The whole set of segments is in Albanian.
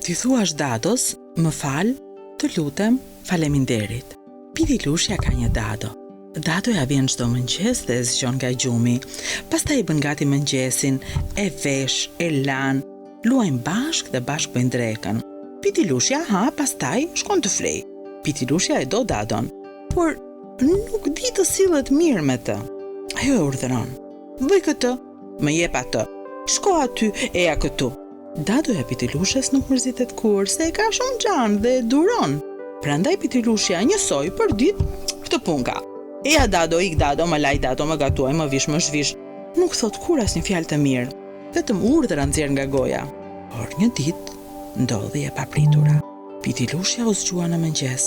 T'i thuash dados, më fal, të lutem, faleminderit. Pitilushja ka një dado. Dadoja vjen çdo mëngjes dhe e zgjon nga gjumi. Pastaj i bën gati mëngjesin, e vesh, e lan, luajnë bashkë dhe bashkë bëjnë drekën. Pitilushja ha, pastaj shkon të flejë. Pitilushja e do dadon, por nuk di të sillet mirë me të. Ajo e urdhëron. Bëj këtë, Më jep atë. Shko aty, eja këtu. Dadoja e Pitilushes nuk mërzitet kurrë, se e ka shumë xhan dhe e duron. Prandaj Pitilushja njësoj përditë këtë punë ka. Eja dado, ik dado, më laj dado, më gatuaj, më vish, më zhvish. Nuk thotë kurrë asnjë fjalë të mirë, vetëm urdhra nxjerr nga goja. Por një ditë ndodhi e papritura. Pitilushja u zgjua në mëngjes.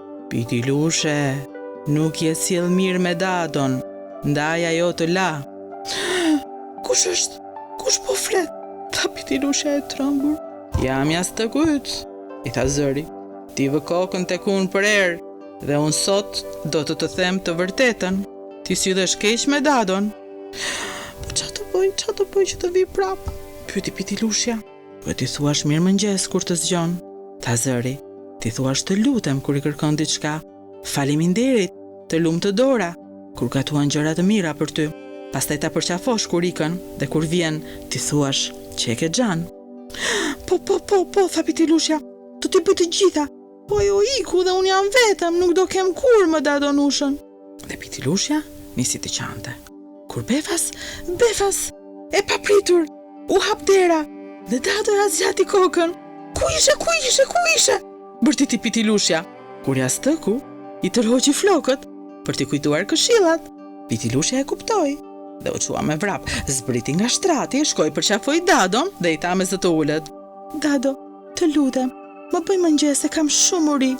Pitilushe, nuk je sjellë mirë me Dadon, ndaj ajo të la. Kush është? Kush po flet? Tha Pitilushja e trembur. Jam jastëku yt, i tha zëri. Ti vë kokën tek unë përherë, dhe unë sot do të të them të vërtetën. Ti sillesh keq me dadon. Ça të bëj, ça të bëj që të vijë prapë? Pyeti Pitilushja. Po t'i thuash mirëmëngjes kur të zgjon, tha zëri. T'i thuash të lutem kur i kërkon diçka. Faleminderit, të lumtë dora, kur gatuan gjëra të mira për ty. Pastaj ta përqafosh kur ikën dhe kur vjen, t'i thuash që e ke xhan. Po, po, po, po, tha Pitilushja. Do t'i bëj të gjitha. Po ajo iku dhe unë jam vetëm, nuk do kem kurrë më Dadonushën. Dhe Pitilushja nisi të qante. Kur befas, befas, e papritur, u hap dera dhe Dadoja zgjati kokën. Ku ishe, ku ishe, ku ishe? bërtiti Pitilushja. Kur jastëku i tërhoqi flokët për t'i kujtuar këshillat, Pitilushja e kuptoi dhe u çua me vrap, zbriti nga shtrati, shkoi përqafoi Dadon dhe i tha me zë të ulët, Dado, Të lutem, më bëj mëngjes se kam shumë uri.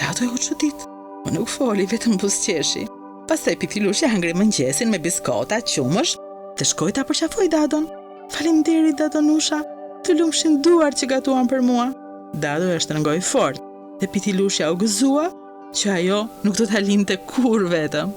Dadoja u çudit. Po nuk foli, vetëm buzëqeshi. Pastaj Pitilushja hëngri mëngjesin me biskota, qumësh, dhe shkoi ta përqafojë dadon. Faleminderit dadonusha, të lumshin duart që gatuan për mua. Dadoja e shtrëngoi fort dhe Pitilushja u gëzua që ajo nuk do ta linte kurrë vetëm.